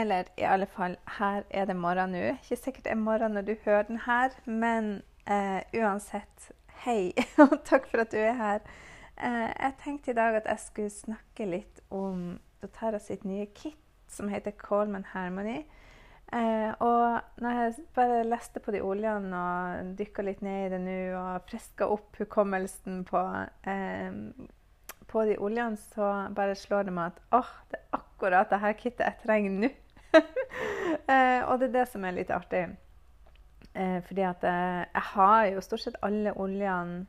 Eller i alle fall, her er det morgen nå. Ikke sikkert det er morgen når du hører den her, men eh, uansett, hei, og takk for at du er her. Eh, jeg tenkte i dag at jeg skulle snakke litt om Dotara sitt nye kit som heter Coleman Harmony. Eh, og når jeg bare leste på de oljene og dykka litt ned i det nå og friska opp hukommelsen på, eh, på de oljene, så bare slår det meg at åh, det er akkurat det her kittet jeg trenger nå. eh, og det er det som er litt artig. Eh, fordi at eh, jeg har jo stort sett alle oljene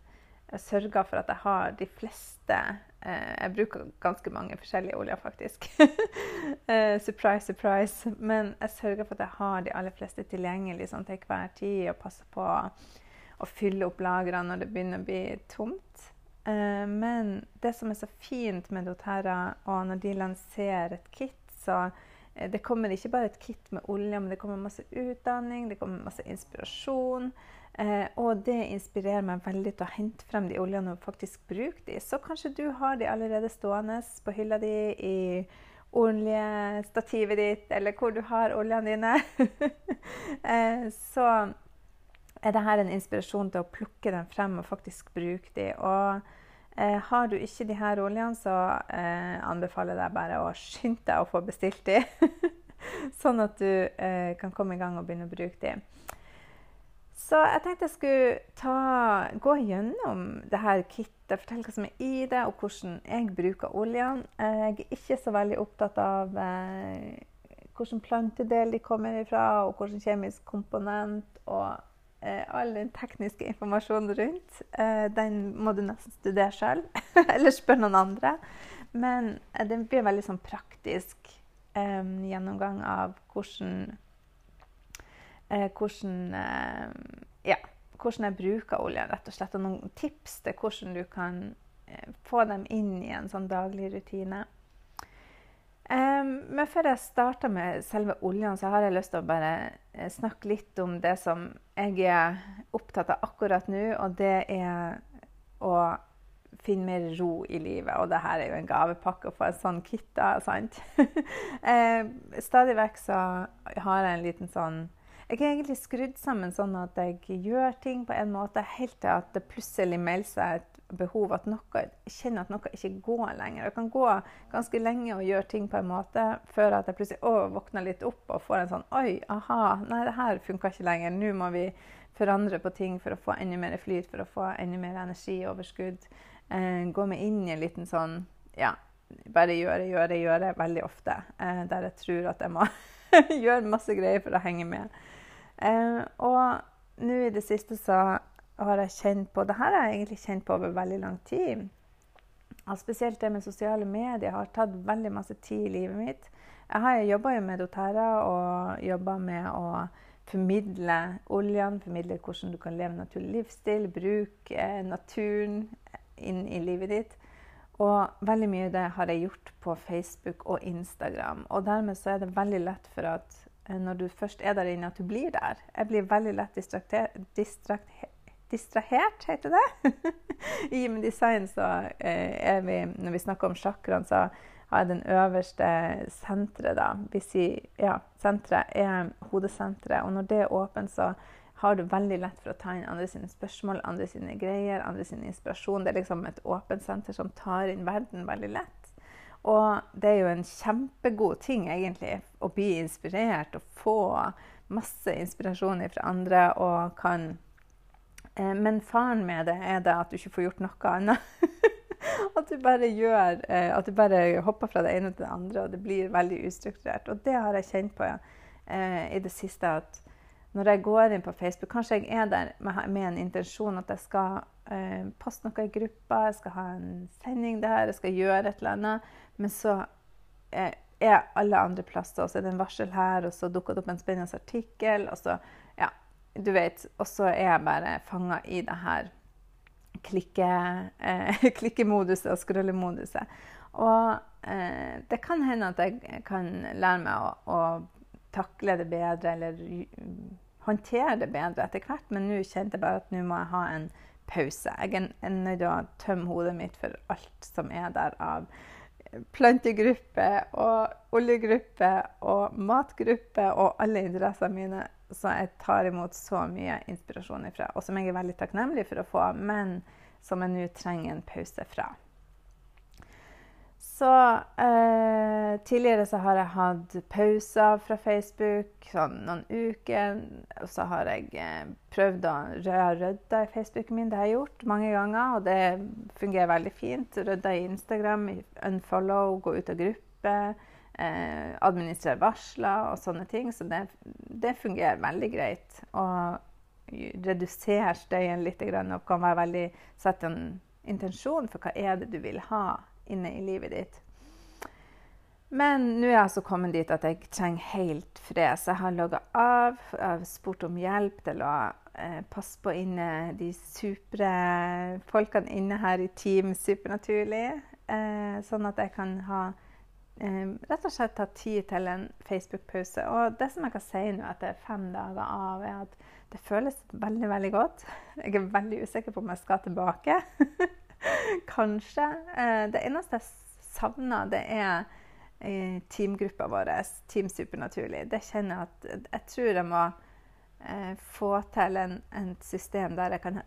sørga for at jeg har de fleste Jeg bruker ganske mange forskjellige oljer, faktisk. Surprise, surprise. Men jeg sørger for at jeg har de aller fleste tilgjengelig sånn til hver tid, og passer på å fylle opp lagrene når det begynner å bli tomt. Men det som er så fint med doTERRA, og når de lanserer et kit, så det kommer ikke bare et kit med olje, men det kommer masse utdanning, det kommer masse inspirasjon. Eh, og det inspirerer meg veldig til å hente frem de oljene og faktisk bruke de. Så kanskje du har de allerede stående på hylla di, i oljestativet ditt, eller hvor du har oljene dine. eh, så er dette en inspirasjon til å plukke dem frem og faktisk bruke de. Og Eh, har du ikke de her oljene, så eh, anbefaler jeg deg bare å skynde deg å få bestilt de. sånn at du eh, kan komme i gang og begynne å bruke de. Så jeg tenkte jeg skulle ta, gå gjennom det her kittet, fortelle hva som er i det, og hvordan jeg bruker oljene. Jeg er ikke så veldig opptatt av eh, hvilken plantedel de kommer ifra, og hvilken kjemisk komponent. og Eh, all den tekniske informasjonen rundt, eh, den må du nesten studere sjøl, eller spørre noen andre. Men eh, det blir en veldig sånn praktisk um, gjennomgang av hvordan uh, hvordan, uh, ja, hvordan jeg bruker oljen, rett og slett. Og noen tips til hvordan du kan få dem inn i en sånn daglig rutine. Men før jeg starter med selve oljen, så har jeg lyst til å bare eh, snakke litt om det som jeg er opptatt av akkurat nå, og det er å finne mer ro i livet. Og det her er jo en gavepakke å få en sånn kit, da, sant? um, stadig vekk så har jeg en liten sånn Jeg er egentlig skrudd sammen sånn at jeg gjør ting på en måte helt til at det plutselig melder seg et behov at noe, kjenner at noe ikke går lenger. Jeg kan gå ganske lenge og gjøre ting på en måte før at jeg plutselig å, våkner litt opp og får en sånn Oi, aha, nei, det her funka ikke lenger. Nå må vi forandre på ting for å få enda mer flyt, for å få enda mer energioverskudd. Eh, gå meg inn i en liten sånn Ja, bare gjøre, gjøre, gjøre veldig ofte. Eh, der jeg tror at jeg må gjøre masse greier for å henge med. Eh, og nå i det siste så har jeg kjent på Det har jeg egentlig kjent på over veldig lang tid. Og spesielt det med sosiale medier har tatt veldig masse tid i livet mitt. Jeg har jobba med doTERRA og jobba med å formidle oljene, formidle hvordan du kan leve naturlig livsstil, bruke eh, naturen inn i livet ditt. Og veldig mye av det har jeg gjort på Facebook og Instagram. Og dermed så er det veldig lett for at eh, når du først er der inne, at du blir der. Jeg blir veldig lett distraktert, distrahert, heter det. I Human Design så eh, er vi, når vi snakker om chakraen, så har jeg den øverste senteret, da. Vi ja, senteret er hodesenteret. Og når det er åpent, så har du veldig lett for å ta inn andre sine spørsmål, andre sine greier, andre sin inspirasjon. Det er liksom et åpent senter som tar inn verden veldig lett. Og det er jo en kjempegod ting, egentlig, å bli inspirert og få masse inspirasjon fra andre og kan men faren med det er det at du ikke får gjort noe annet. at du bare gjør eh, At du bare hopper fra det ene til det andre, og det blir veldig ustrukturert. Og det har jeg kjent på ja, eh, i det siste. at når jeg går inn på Facebook Kanskje jeg er der med, en intensjon at jeg skal eh, poste noe i gruppa, jeg skal ha en sending der, jeg skal gjøre et eller annet. Men så eh, er alle andre plasser, og så er det en varsel her, og så dukker det opp en spennende artikkel. og så du vet, Og så er jeg bare fanga i det her klikke, eh, klikkemoduset og scrollemoduset. Og eh, det kan hende at jeg kan lære meg å, å takle det bedre eller håndtere det bedre etter hvert, men nå kjente jeg bare at nå må jeg ha en pause. Jeg er nødt til å tømme hodet mitt for alt som er der av plantegruppe og oljegruppe og matgruppe og alle interessene mine. Så jeg tar imot så mye inspirasjon ifra, og som jeg er veldig takknemlig for å få, men som jeg nå trenger en pause fra. Så eh, tidligere så har jeg hatt pauser fra Facebook sånn noen uker. Og så har jeg eh, prøvd å rydde i Facebooken min. Det har jeg gjort mange ganger, og det fungerer veldig fint. Rydde i Instagram, unfollow, gå ut av gruppe. Eh, administrere varsler og sånne ting. Så det, det fungerer veldig greit. Og redusere støyen litt og kan være veldig sette en intensjon for hva er det du vil ha inne i livet ditt. Men nå er jeg altså kommet dit at jeg trenger helt fred. Så jeg har logga av. Jeg har spurt om hjelp til å eh, passe på inne de supre folkene inne her i Team Supernaturlig. Eh, sånn at jeg kan ha eh, rett og slett ta tid til en Facebook-pause. Og det som jeg kan si nå etter fem dager av, er at det føles veldig, veldig godt. Jeg er veldig usikker på om jeg skal tilbake. Kanskje. Eh, det eneste jeg savner, det er eh, teamgruppa vår, Team Supernaturlig. Det kjenner jeg at jeg tror jeg må eh, få til en, en, system der jeg kan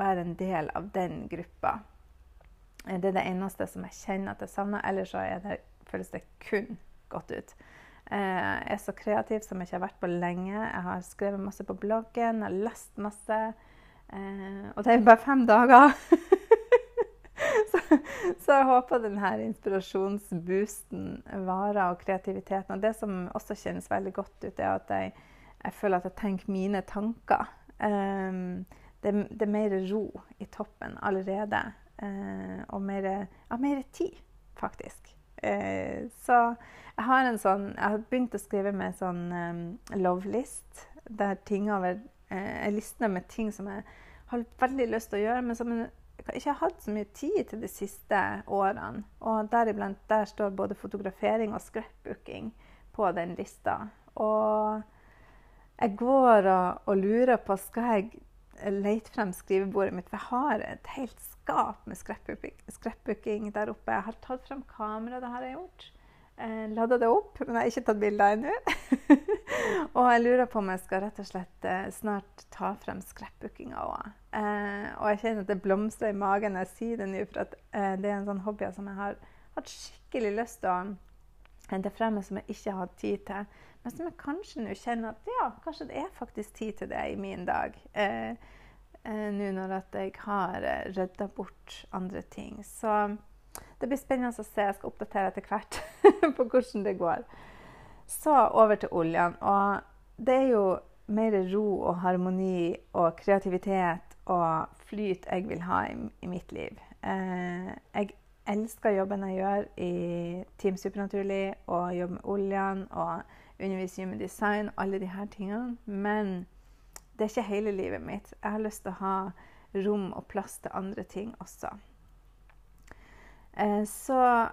være en del av den gruppa. Eh, det er det eneste som jeg kjenner at jeg savner. Ellers så det, føles det kun godt ut. Jeg er så kreativ som jeg ikke har vært på lenge. Jeg har skrevet masse på bloggen, jeg har lest masse. Eh, og det er jo bare fem dager. så, så, jeg håper denne inspirasjonsboosten varer, og kreativiteten. Og det som også kjennes veldig godt ut, er at jeg, jeg føler at jeg tenker mine tanker. Det, det, er mer ro i toppen allerede. Uh, og mer, ja, mer tid, faktisk. Uh, så jeg har en sånn Jeg har begynt å skrive med sånn um, love list, der ting over eh, en med ting som jeg har veldig lyst til å gjøre, men som jeg ikke har hatt så mye tid til de siste årene. Og deriblant der står både fotografering og scrapbooking på den lista. Og jeg går og, og lurer på skal jeg lete frem skrivebordet mitt. For jeg har et helt skap med scrapbooking der oppe. Jeg har tatt frem kamera, det har jeg gjort. Eh, Lada det opp, men jeg har ikke tatt bilder ennå. og jeg lurer på om jeg skal rett og slett eh, snart ta frem scrapbookinga òg. Eh, og jeg kjenner at det blomstrer i magen når jeg sier det nå, for at, eh, det er en sånn hobby som jeg har hatt skikkelig lyst til å hente frem, som jeg ikke har hatt tid til. Men som jeg kanskje nå kjenner at ja, kanskje det er faktisk tid til det i min dag. Eh, eh, nå når at jeg har uh, rydda bort andre ting. Så det blir spennende å se. Jeg skal oppdatere etter hvert på hvordan det går. Så over til oljen. Og det er jo mer ro og harmoni og kreativitet og flyt jeg vil ha i, i mitt liv. Eh, jeg elsker jobben jeg gjør i Team Supernaturlig og jobber med oljen og underviser med design alle disse tingene. Men det er ikke hele livet mitt. Jeg har lyst til å ha rom og plass til andre ting også. Eh, så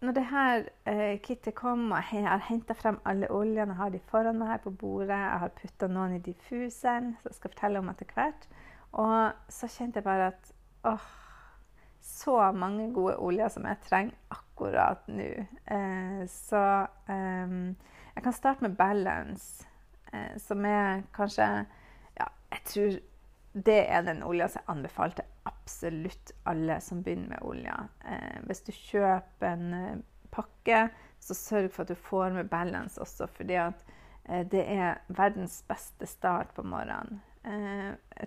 når det her eh, kittet kom, og jeg har henta frem alle oljene, jeg har de foran meg her på bordet, jeg har putta noen i diffuseren, som jeg skal fortelle om etter hvert, og så kjente jeg bare at åh, så mange gode oljer som jeg trenger akkurat nå. Eh, så eh, jeg kan starte med Balance, eh, som er kanskje Ja, jeg tror det er den olja som jeg anbefaler til absolutt alle som begynner med olja. Eh, hvis du kjøper en eh, pakke, så sørg for at du får med balance også, fordi at eh, det er verdens beste start på morgenen. Eh,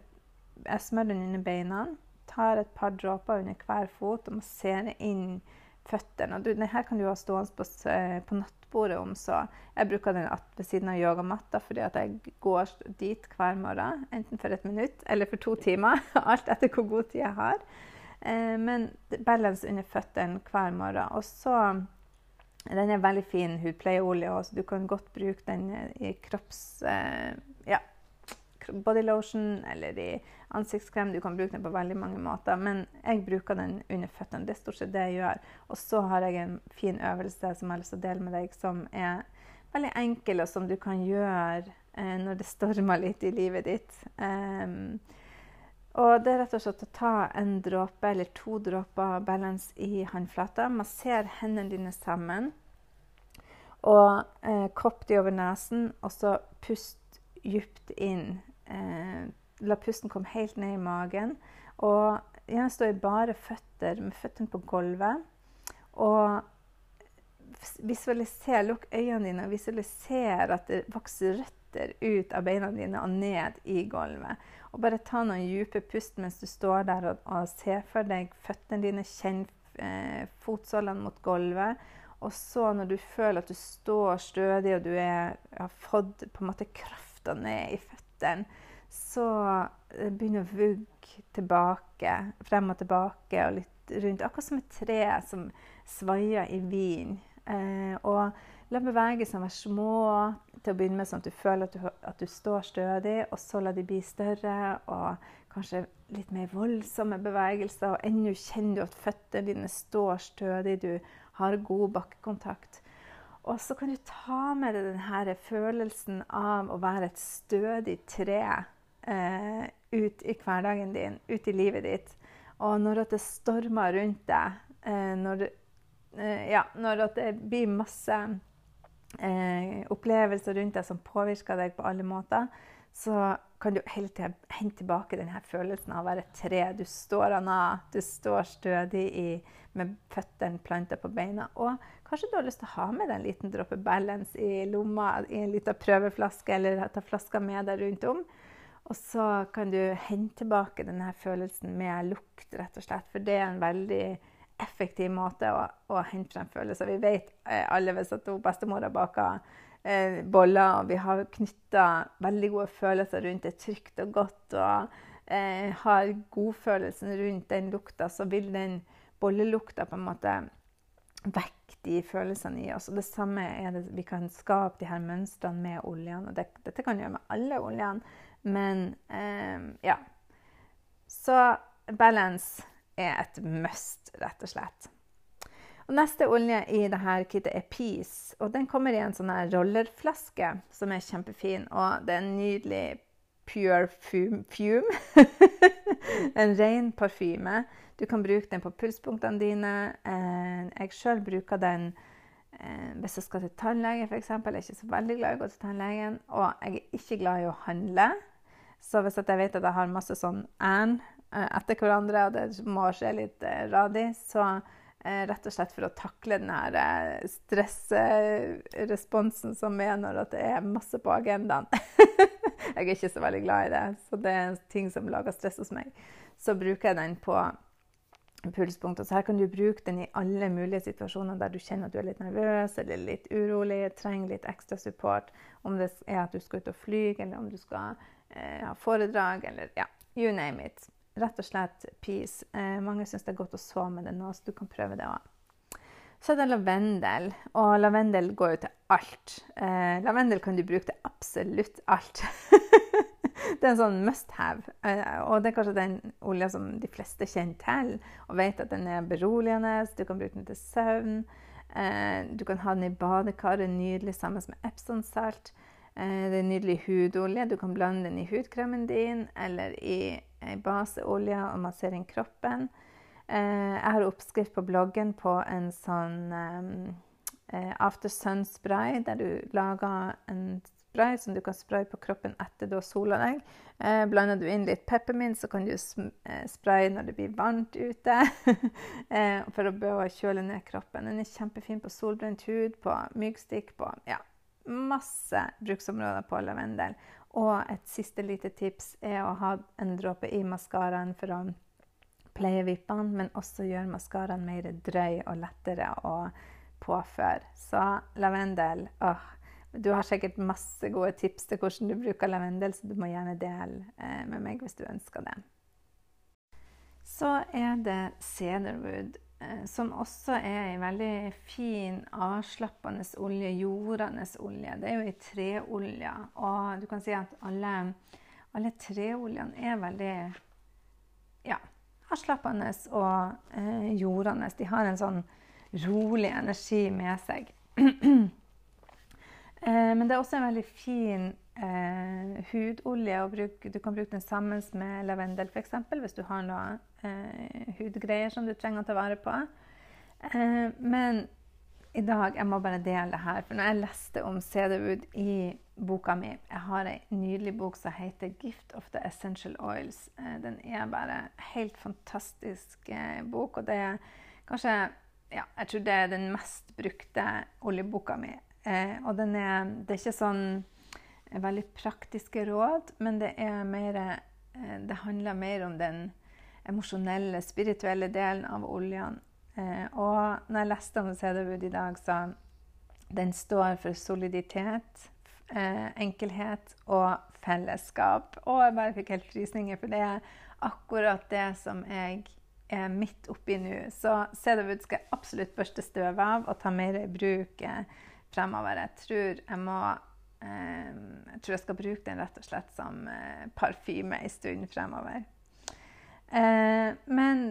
jeg smører den under beina, tar et par dråper under hver fot og masserer inn føttene. Du, denne kan du ha stående på, eh, på nattbordet om så. Jeg bruker den ved siden av yogamatta fordi at jeg går dit hver morgen. Enten for et minutt eller for to timer. Alt etter hvor god tid jeg har. Eh, men balance under føttene hver morgen. Og så Den er veldig fin hudpleieolje, så du kan godt bruke den i kropps... Eh, lotion, eller i ansiktskrem. Du kan bruke den på veldig mange måter, men jeg bruker den under føttene. Det er stort sett det jeg gjør. Og så har jeg en fin øvelse som jeg har lyst til å dele med deg, som er veldig enkel, og som du kan gjøre eh, når det stormer litt i livet ditt. Um, Og det er rett og slett å ta en dråpe eller to dråper balance i håndflata. Masser hendene dine sammen. Og eh, kopp de over nesen, og så pust dypt inn. Eh, la pusten komme helt ned i magen. Og jeg står i bare føtter, med føttene på gulvet. Og visualiser, lukk øynene dine og visualiser at det vokser røtter ut av beina dine og ned i gulvet. Og bare ta noen dype pust mens du står der og, og ser for deg føttene dine. Kjenn eh, fotsålene mot gulvet. Og så når du føler at du står stødig og du er, har fått på en måte krafta ned i føttene, så eh, begynner å vugge tilbake, frem og tilbake og litt rundt. Akkurat som et tre som svaier i vinden. Eh, og La bevegelsene være små til å begynne med, sånn at du føler at du, at du, står stødig. Og så la de bli større og kanskje litt mer voldsomme bevegelser. Og ennå kjenner du at føttene dine står stødig, du har god bakkekontakt. Og så kan du ta med deg denne følelsen av å være et stødig tre eh, ut i hverdagen din, ut i livet ditt. Og når det stormer rundt deg, eh, når, eh, ja, når det blir masse eh, opplevelser rundt deg som påvirker deg på alle måter, så kan du hele tida hente tilbake denne følelsen av å være et tre. Du står an av, du står stødig i, med føttene planta på beina. Og kanskje du har lyst til å ha med deg en liten dråpe balance i lomma i en liten prøveflaske, eller ta flaska med deg rundt om. Og så kan du hente tilbake denne følelsen med lukt, rett og slett. For det er en veldig effektiv måte å, å hente frem følelser. Vi vet eh, alle hvis at bestemora baker eh, boller, og vi har knytta veldig gode følelser rundt det trygt og godt, og eh, har godfølelsen rundt den lukta, så vil den bollelukta på en måte vekke de følelsene i oss. Og det samme er det vi kan skape de her mønstrene med oljene. Og det, dette kan vi gjøre med alle oljene, men eh, ja. Så balance er et must, rett og slett. Og neste olje i dette kittet er Peace. og Den kommer i en sånn rollerflaske som er kjempefin. Og det er en nydelig pure fume. en ren parfyme. Du kan bruke den på pulspunktene dine. Eh, jeg sjøl bruker den eh, hvis jeg skal til tannlege, f.eks. Jeg er ikke så veldig glad i å gå til tannlegen. Og jeg er ikke glad i å handle. Så hvis jeg vet at jeg har masse sånn ærend Eh, etter hverandre, og det må skje litt radig. Så rett og slett for å takle den her stressresponsen som er når det er masse på agendaen. jeg er ikke så veldig glad i det, så det er ting som lager stress hos meg. Så bruker jeg den på pulspunkter. Så her kan du bruke den i alle mulige situasjoner der du kjenner at du er litt nervøs eller litt urolig, trenger litt ekstra support. Om det er at du skal ut og fly, eller om du skal eh, ha foredrag, eller ja, you name it rett og slett peace. Eh, mange syns det er godt å sove med det nå, så du kan prøve det òg. Så er det lavendel, og lavendel går jo til alt. Eh, lavendel kan du bruke til absolutt alt. det er en sånn must have. Eh, og det er kanskje den olja som de fleste kjenner til og vet at den er beroligende. Du kan bruke den til søvn. Eh, du kan ha den i badekaret nydelig sammen med Epson-salt. Eh, det er nydelig hudolje. Du kan blande den i hudkremen din eller i baseolje og massere inn kroppen. Jeg har oppskrift på bloggen på en sånn after sun-spray, der du lager en spray som du kan spraye på kroppen etter du har sola deg. Eh, blander du inn litt peppermint, så kan du spraye når det blir varmt ute. for å kjøle ned kroppen. Den er kjempefin på solbrent hud, på myggstikk, på ja, masse bruksområder på lavendel. Og et siste lite tips er å ha en dråpe i maskaraen for å pleie vippene, men også gjøre maskaraen mer drøy og lettere å påføre. Så lavendel åh, Du har sikkert masse gode tips til hvordan du bruker lavendel, så du må gjerne dele eh, med meg hvis du ønsker det. Så er det cedarwood. Eh, som også er ei veldig fin, avslappende olje, jordende olje. Det er jo ei treolje. Og du kan si at alle, alle treoljene er veldig ja, avslappende og eh, jordende. De har en sånn rolig energi med seg. eh, men det er også en veldig fin eh, hudolje. å bruke. Du kan bruke den sammen med lavendel f.eks. hvis du har noe eh, hudgreier som du trenger å ta vare på. Eh, men i dag jeg må bare dele det her. For når jeg leste om cedarwood i boka mi Jeg har ei nydelig bok som heter 'Gift of the Essential Oils'. Eh, den er bare helt fantastisk eh, bok. Og det er kanskje ja, jeg tror det er den mest brukte oljeboka mi. Eh, og den er, det er ikke sånn veldig praktiske råd, men det, er mer, eh, det handler mer om den emosjonelle, spirituelle delen av oljene. Eh, og når jeg leste om Cederwood i dag, så den står for soliditet, eh, enkelhet og fellesskap. Og jeg bare fikk helt frysninger, for det er akkurat det som jeg er midt oppi nå. Så Cederwood skal jeg absolutt børste støv av og ta mer i bruk fremover. Jeg tror jeg må jeg tror jeg skal bruke den rett og slett som parfyme en stund fremover. Men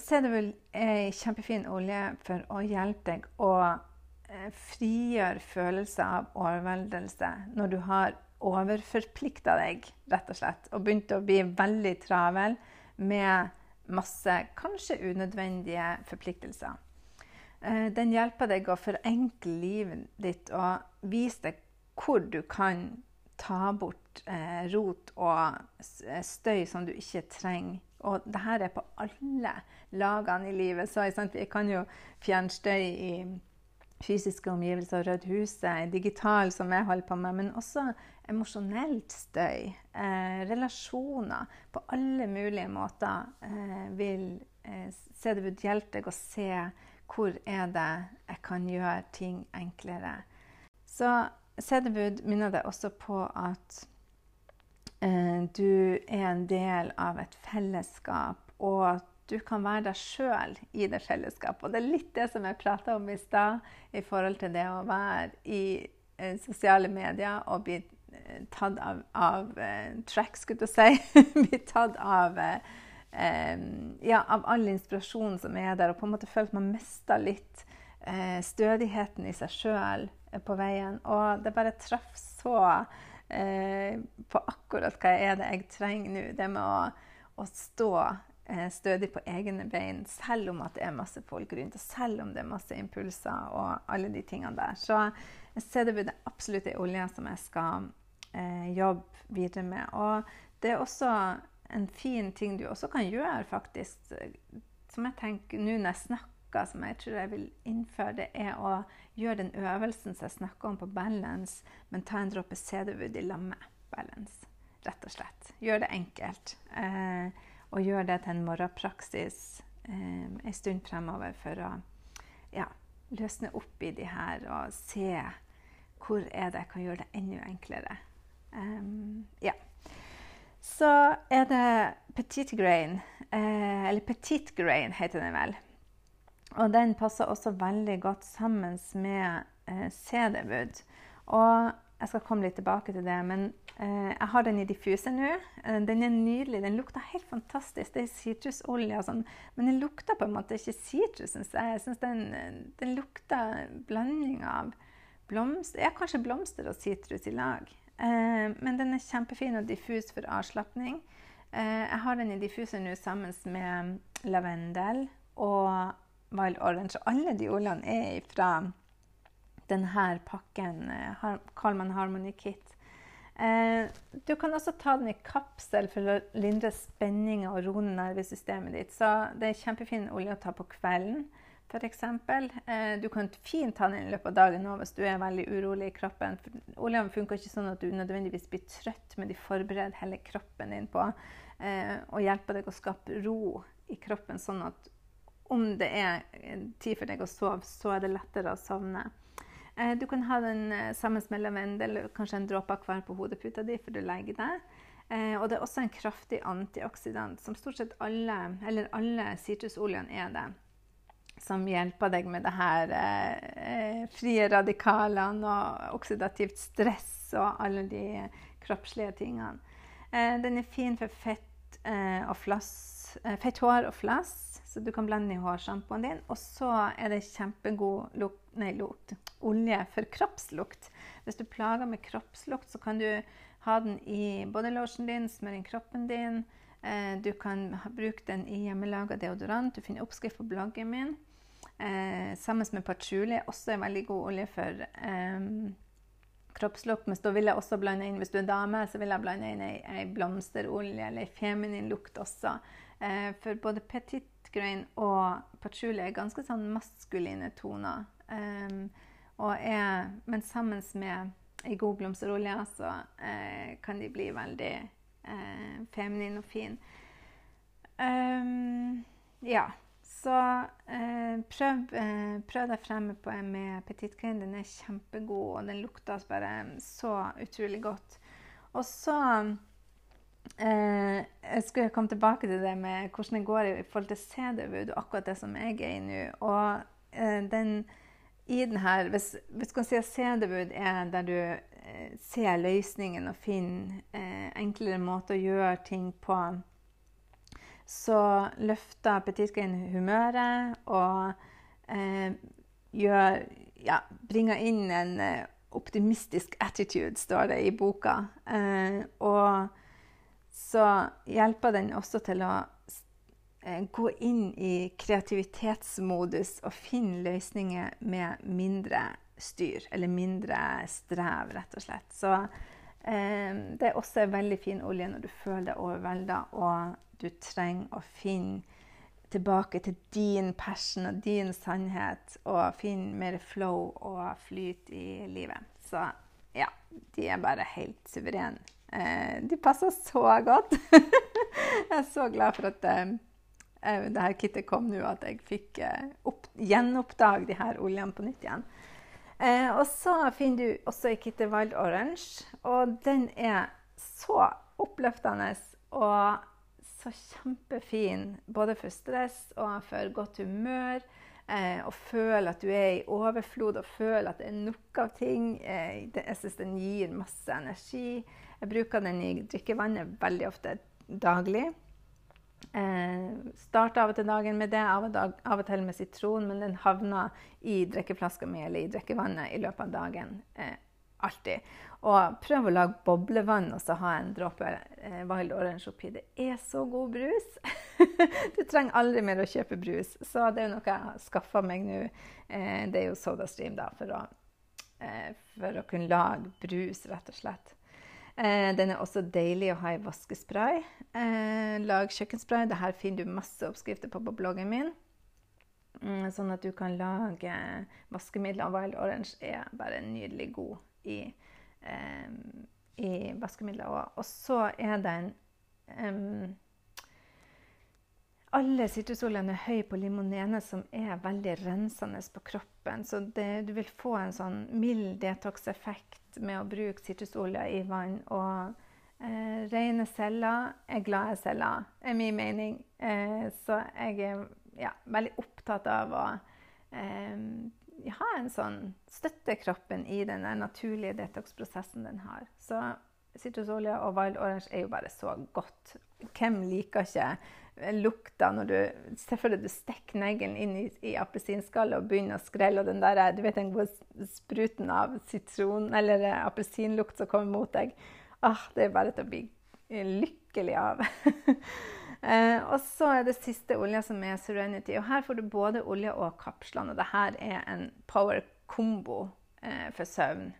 så er en kjempefin olje for å hjelpe deg å eh, frigjøre følelser av overveldelse når du har overforplikta deg, rett og slett, og begynt å bli veldig travel med masse kanskje unødvendige forpliktelser. Eh, den hjelper deg å forenkle livet ditt og vise deg hvor du kan ta bort eh, rot og støy som du ikke trenger og det er på alle lagene i livet. Så vi kan jo fjerne støy i fysiske omgivelser, Rødt huset, digital, som jeg holder på med, men også emosjonelt støy. Eh, relasjoner. På alle mulige måter eh, vil eh, CDBUD hjelpe deg å se hvor er det jeg kan gjøre ting enklere. Så CDBUD minner deg også på at Eh, du er en del av et fellesskap, og at du kan være deg sjøl i det fellesskapet. Og det er litt det som jeg prata om i stad, i forhold til det å være i eh, sosiale medier og bli eh, tatt av, av eh, track, skulle du si. bli tatt av uh, ja, av all inspirasjonen som er der, og på en måte føler at man mister litt uh, stødigheten i seg sjøl på veien. Og det bare traff så eh, på akkurat hva er det jeg trenger nå. Det med å, å stå eh, stødig på egne bein, selv om at det er masse folk rundt, og selv om det er masse impulser og alle de tingene der. Så CDB er absolutt ei olje som jeg skal eh, jobbe videre med. Og det er også en fin ting du også kan gjøre, faktisk, som jeg tenker nå når jeg snakker som jeg tror jeg vil innføre, det er å gjøre den øvelsen som jeg snakker om på balance, men ta en dråpe cedarwood i lammet balance. Rett og slett. Gjør det enkelt. Eh, og gjør det til en morgenpraksis eh, en stund fremover for å ja, løsne opp i de her og se hvor er det jeg kan gjøre det enda enklere. Um, ja. Så er det petit grain, eh, eller petit grain heter den vel. Og den passer også veldig godt sammen med eh, cederwood. Og jeg skal komme litt tilbake til det, men eh, jeg har den i diffuser nå. Eh, den er nydelig. Den lukter helt fantastisk. Det er sitrusolje og sånn, men den lukter på en måte ikke sitrus, syns jeg. Jeg synes den, den lukter blanding av blomster, ja, kanskje blomster og sitrus i lag. Eh, men den er kjempefin og diffus for avslapning. Eh, jeg har den i diffuser nå sammen med lavendel og Wild Orange. Alle de ordene er fra denne pakken, eh, Harmony Kit. Du kan også ta den i kapsel for å lindre spenninger og roe nervesystemet ditt. Så det er kjempefin olje å ta på kvelden, f.eks. Eh, du kan fint ta den i løpet av dagen nå hvis du er veldig urolig i kroppen. Oljen funker ikke sånn at du nødvendigvis blir trøtt, men de forbereder hele kroppen din på og å hjelpe deg å skape ro i kroppen, sånn at om det er tid for deg å sove, så er det lettere å sovne. Eh, du kan ha den eh, sammen med lavendel, kanskje en dråpe hver på hodeputa di før du legger deg. Eh, og det er også en kraftig antioksidant, som stort sett alle, eller alle sitrusoljene er det. Som hjelper deg med det her eh, frie radikalene og oksidativt stress og alle de kroppslige tingene. Eh, den er fin for fett eh, og flass, fett hår og flass. Så du kan blande i hårsjampoen din. Og så er det kjempegod lukt, nei, lukt, olje for kroppslukt. Hvis du plager med kroppslukt, så kan du Ha den i bodylotionen din, smør inn kroppen din. Eh, du kan bruke den i hjemmelaga deodorant. Du finner oppskrift på bloggen min. Eh, sammen med patchouli, også en veldig god olje for eh, kroppslukt. Men da vil jeg også blande inn, hvis du er dame, så vil jeg blande inn ei, ei blomsterolje eller ei feminin lukt også. Eh, for både petit grain og patchouli er ganske sånn maskuline toner. Um, er, men sammen med ei god blomsterolje så eh, kan de bli veldig eh, feminine og fine. Um, ja. Så eh, prøv, eh, prøv, deg frem med Petit Den er kjempegod, og den lukter bare så utrolig godt. Og så eh, Jeg skulle komme tilbake til det med hvordan det går i forhold til CD-wood, akkurat det som jeg er i nå. Og eh, den, i den her, hvis, hvis du kan si at CD-wood er der du eh, ser løsningen og finner eh, enklere måter å gjøre ting på så løfter Petitgrain humøret og eh, gjør, ja, bringer inn en eh, optimistisk attitude, står det i boka. Eh, og så hjelper den også til å eh, gå inn i kreativitetsmodus og finne løsninger med mindre styr, eller mindre strev, rett og slett. Så det er også en veldig fin olje når du føler deg overvelda og du trenger å finne tilbake til din passion og din sannhet, og finne mer flow og flyt i livet. Så ja, de er bare helt suverene. Eh, de passer så godt. jeg er så glad for at eh, eh det her kittet kom nå, at jeg fikk eh, gjenoppdage her oljene på nytt igjen. Eh, og så finner du også i Kitty Wild Orange, og den er så oppløftende. og så kjempefin både for stress og for godt humør. Eh, og føle at du er i overflod og føle at det er nok av ting. Eh, jeg syns den gir masse energi. Jeg bruker den i drikkevannet veldig ofte daglig. Eh, Starta av og til dagen med det, av og, dag, av og, til med sitron, men den havner i drikkeflaska mi eller i drikkevannet i løpet av dagen. Eh, alltid. Og prøv å lage boblevann og så ha en dråpe eh, Wild Orange oppi. Det er så god brus! du trenger aldri mer å kjøpe brus. Så det er jo noe jeg har skaffa meg nå. Eh, det er jo SodaStream, da, for å, eh, for å kunne lage brus, rett og slett. Eh, den er også deilig å ha i vaskespray. Eh, lag kjøkkenspray. Dette finner du masse oppskrifter på på bloggen min. Mm, sånn at du kan lage vaskemidler. Wild Orange er bare nydelig god i i vaskemidler. Og så er den um, Alle sitrusoljene er høye på limonene, som er veldig rensende på kroppen. Så det, du vil få en sånn mild detox-effekt med å bruke sitrusolje i vann. Og eh, rene celler er glade celler, er min mening. Eh, så jeg er ja, veldig opptatt av å eh, ha en sånn Støtte kroppen i den naturlige detox-prosessen den har. Så sitrusolje og wild orange er jo bare så godt. Hvem liker ikke lukta når du deg du stikker neglen inn i, i appelsinskallet og begynner å skrelle, og den der, du vet den gode spruten av sitron eller appelsinlukt som kommer mot deg. Ah, det er bare til å bli lykkelig av. Eh, og så er det siste olja som er Serenity. Og her får du både olje og kapslene. Og det her er en power combo eh, for søvn.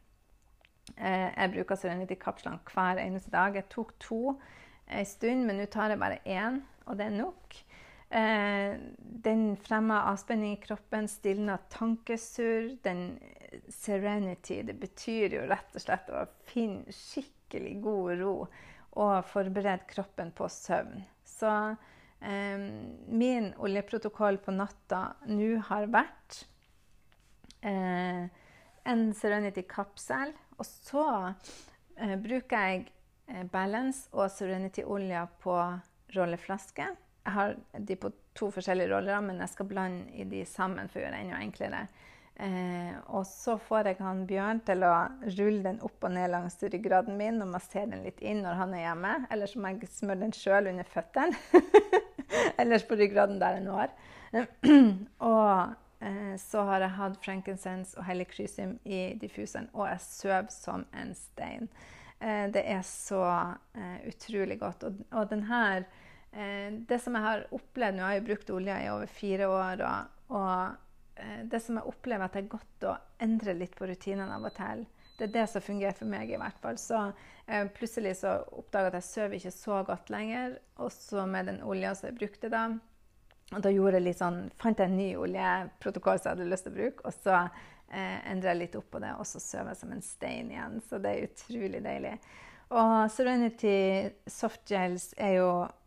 Eh, jeg bruker Serenity-kapslene hver eneste dag. Jeg tok to en stund, men nå tar jeg bare én, og det er nok. Eh, den fremmer avspenning i kroppen, stilner tankesurr. Den Serenity, det betyr jo rett og slett å finne skikkelig god ro og forberede kroppen på søvn. Så eh, min oljeprotokoll på natta nå har vært eh, en Serenity-kapsel. Og så eh, bruker jeg eh, Balance og Serenity-olja på rolleflaske. Jeg har de på to forskjellige roller, men jeg skal blande de sammen for å gjøre det enda enklere. Eh, og så får jeg han Bjørn til å rulle den opp og ned langs ryggraden min og massere den litt inn når han er hjemme. Eller så må jeg smøre den sjøl under føttene. Ellers på ryggraden der den var. og eh, så har jeg hatt frankincense og helichrysum i diffuseren, og jeg sover som en stein. Eh, det er så eh, utrolig godt. Og, og den her Det som jeg har opplevd Nå har jeg brukt olja i over fire år. og, og eh, det som jeg opplever at det er godt å endre litt på rutinene av og til. Det er det som fungerer for meg, i hvert fall. Så eh, plutselig så oppdaga jeg at jeg sover ikke så godt lenger. Også med den olja som jeg brukte da. Og da gjorde jeg litt sånn, fant jeg en ny oljeprotokoll som jeg hadde lyst til å bruke. Og så eh, endra jeg litt opp på det, og så sover jeg som en stein igjen. Så det er utrolig deilig. Og Serenity softgels er jo eh,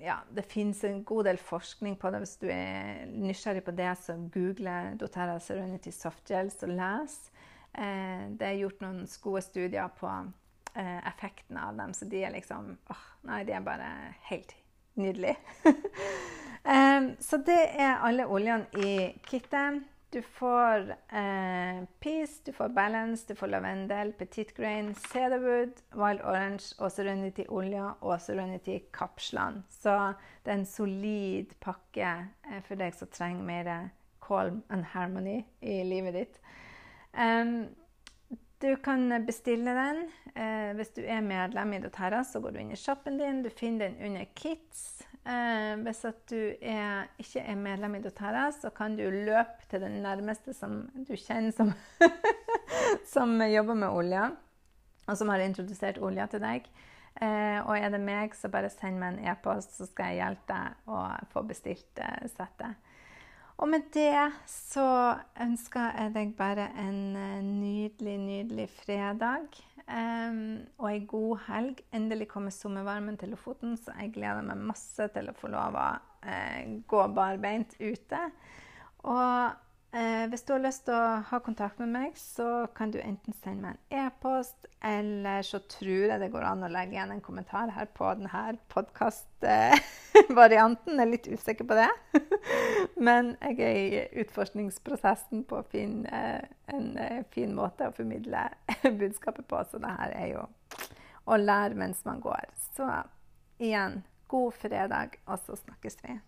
Ja, det finnes en god del forskning på det. Hvis du er nysgjerrig på det, så google doTERRA Serenity softgels og les. Eh, det er gjort noen gode studier på eh, effekten av dem, så de er liksom åh, Nei, de er bare helt nydelige. Så det er alle oljene i kittet. Du får eh, Peace, du får Balance, du får lavendel, Petit Grain, Cedarwood, Wild Orange og Serenity-olja og Serenity-kapslene. Så det er en solid pakke eh, for deg som trenger mer calm and harmony i livet ditt. Um, du kan bestille den. Eh, hvis du er medlem i doTERRA, så går du inn i shoppen din. Du finner den under Kits. Eh, hvis du er, ikke er medlem i doTERRA, så kan du løpe til den nærmeste som du kjenner som, som jobber med olja, og som har introdusert olja til deg. Eh, og er det meg, så bare send meg en e-post, så skal jeg hjelpe deg å få bestilt eh, settet. Og med det så ønsker jeg deg bare en eh, nydelig, nydelig fredag. Um, og ei god helg. Endelig kommer sommervarmen til Lofoten, så jeg gleder meg masse til å få lov å uh, gå barbeint ute. Og uh, hvis du har lyst til å ha kontakt med meg, så kan du enten sende meg en e-post, eller så tror jeg det går an å legge igjen en kommentar her på denne podkastvarianten. jeg er litt usikker på det. Men jeg er i utforskningsprosessen på å finne en eh, fin måte å formidle budskapet på. Så det her er jo å lære mens man går. Så igjen, god fredag, og så snakkes vi.